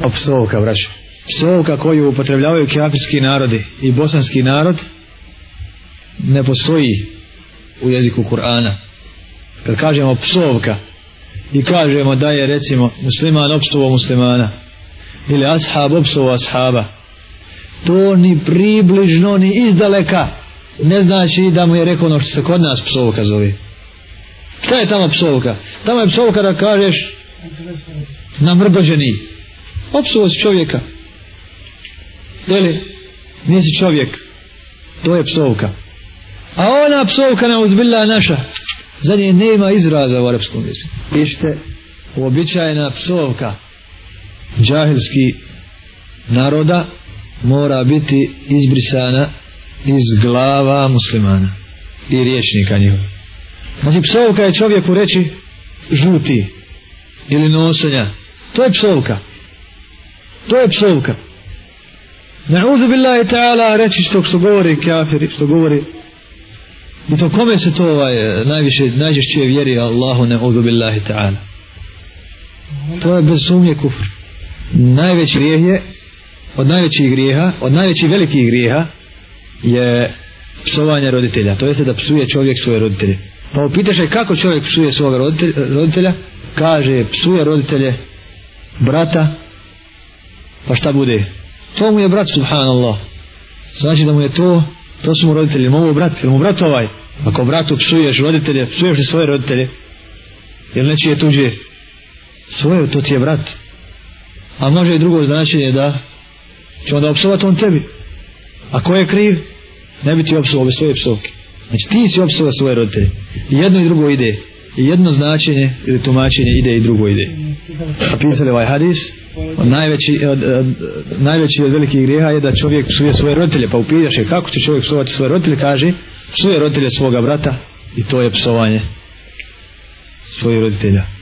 Opsovka, braću. Psovka koju upotrebljavaju kafirski narodi i bosanski narod ne postoji u jeziku Kur'ana. Kad kažemo psovka i kažemo da je recimo musliman opstovo muslimana ili ashab opstovo ashaba to ni približno ni izdaleka ne znači da mu je rekao ono što se kod nas psovka zove. Šta je tamo psovka? Tamo je psovka da kažeš namrgođeni. Opsuo si čovjeka. Jeli? Nisi čovjek. To je psovka. A ona psovka na uzbila naša. Za nje nema izraza u arapskom jeziku. Pišite uobičajena psovka džahilski naroda mora biti izbrisana iz glava muslimana i riječnika njihova. Znači psovka je čovjeku reći žuti ili nosenja. To je psovka. To je psovka. Nauzu billahi ta'ala reći što što govori kafiri, što govori i to kome se to ovaj, najviše, najžešće vjeri Allahu nauzu billahi ta'ala. To je bez sumnje kufr. Najveći grijeh je od najvećih grijeha, od najvećih velikih grijeha je psovanje roditelja. To jeste da psuje čovjek svoje roditelje. Pa upitaš je kako čovjek psuje svoga roditelja, roditelja? Kaže, psuje roditelje brata, pa šta bude? To mu je brat, subhanallah. Znači da mu je to, to su mu roditelji, mogu brat, ili mu brat ovaj? Ako bratu psuješ roditelje, psuješ li svoje roditelje? Jel neći je tuđe? Svoje, to ti je brat. A može i drugo značenje da će onda opsovati on tebi. A ko je kriv? Ne bi ti opsovao bez svoje psovke. Znači ti si opsovao svoje roditelje. I jedno i drugo ide. Jedno značenje ili tumačenje ide i drugo ide. A pisali ovaj hadis, od najveći, od, od, najveći od velikih grijeha je da čovjek psuje svoje roditelje. Pa upitaš je kako će čovjek psovati svoje roditelje, kaže psuje roditelje svoga brata i to je psovanje svojih roditelja.